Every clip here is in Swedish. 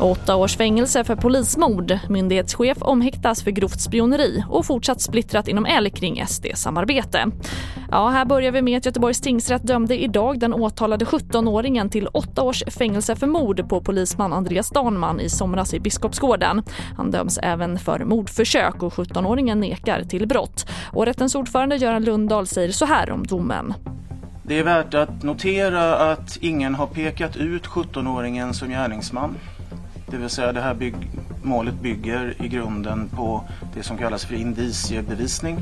Åtta års fängelse för polismord, myndighetschef omhäktas för grovt spioneri och fortsatt splittrat inom L kring SD-samarbete. Ja, här börjar vi med att Göteborgs tingsrätt dömde idag den åtalade 17-åringen till åtta års fängelse för mord på polisman Andreas Danman i somras i Biskopsgården. Han döms även för mordförsök och 17-åringen nekar till brott. Och rättens ordförande Göran Lundahl säger så här om domen. Det är värt att notera att ingen har pekat ut 17-åringen som gärningsman. Det vill säga det här bygg målet bygger i grunden på det som kallas för indiciebevisning.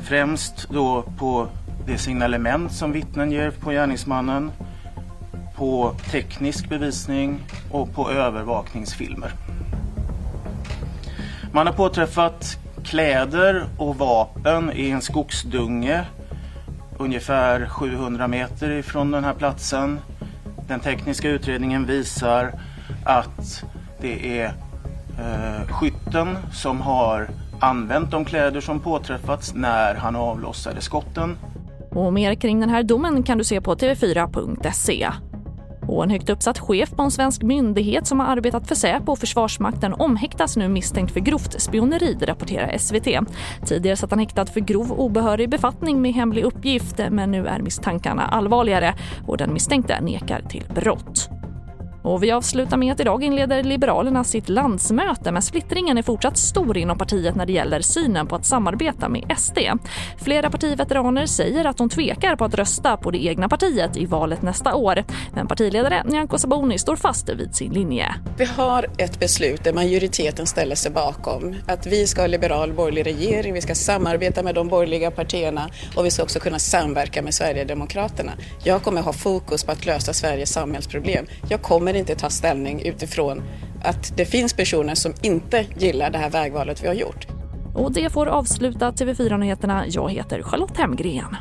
Främst då på det signalement som vittnen ger på gärningsmannen, på teknisk bevisning och på övervakningsfilmer. Man har påträffat kläder och vapen i en skogsdunge ungefär 700 meter ifrån den här platsen. Den tekniska utredningen visar att det är eh, skytten som har använt de kläder som påträffats när han avlossade skotten. Och mer kring den här domen kan du se på tv4.se. Och en högt uppsatt chef på en svensk myndighet som har arbetat för Säpo och Försvarsmakten omhäktas nu misstänkt för grovt spioneri, rapporterar SVT. Tidigare satt han häktad för grov obehörig befattning med hemlig uppgift men nu är misstankarna allvarligare och den misstänkte nekar till brott. Och vi avslutar med att idag inleder Liberalerna sitt landsmöte men splittringen är fortsatt stor inom partiet när det gäller synen på att samarbeta med SD. Flera partiveteraner säger att de tvekar på att rösta på det egna partiet i valet nästa år. Men partiledare Nyamko Sabuni står fast vid sin linje. Vi har ett beslut där majoriteten ställer sig bakom att vi ska ha liberal borgerlig regering, vi ska samarbeta med de borgerliga partierna och vi ska också kunna samverka med Sverigedemokraterna. Jag kommer ha fokus på att lösa Sveriges samhällsproblem. Jag kommer inte ta ställning utifrån att det finns personer som inte gillar det här vägvalet vi har gjort. Och det får avsluta TV4-nyheterna. Jag heter Charlotte Hemgren.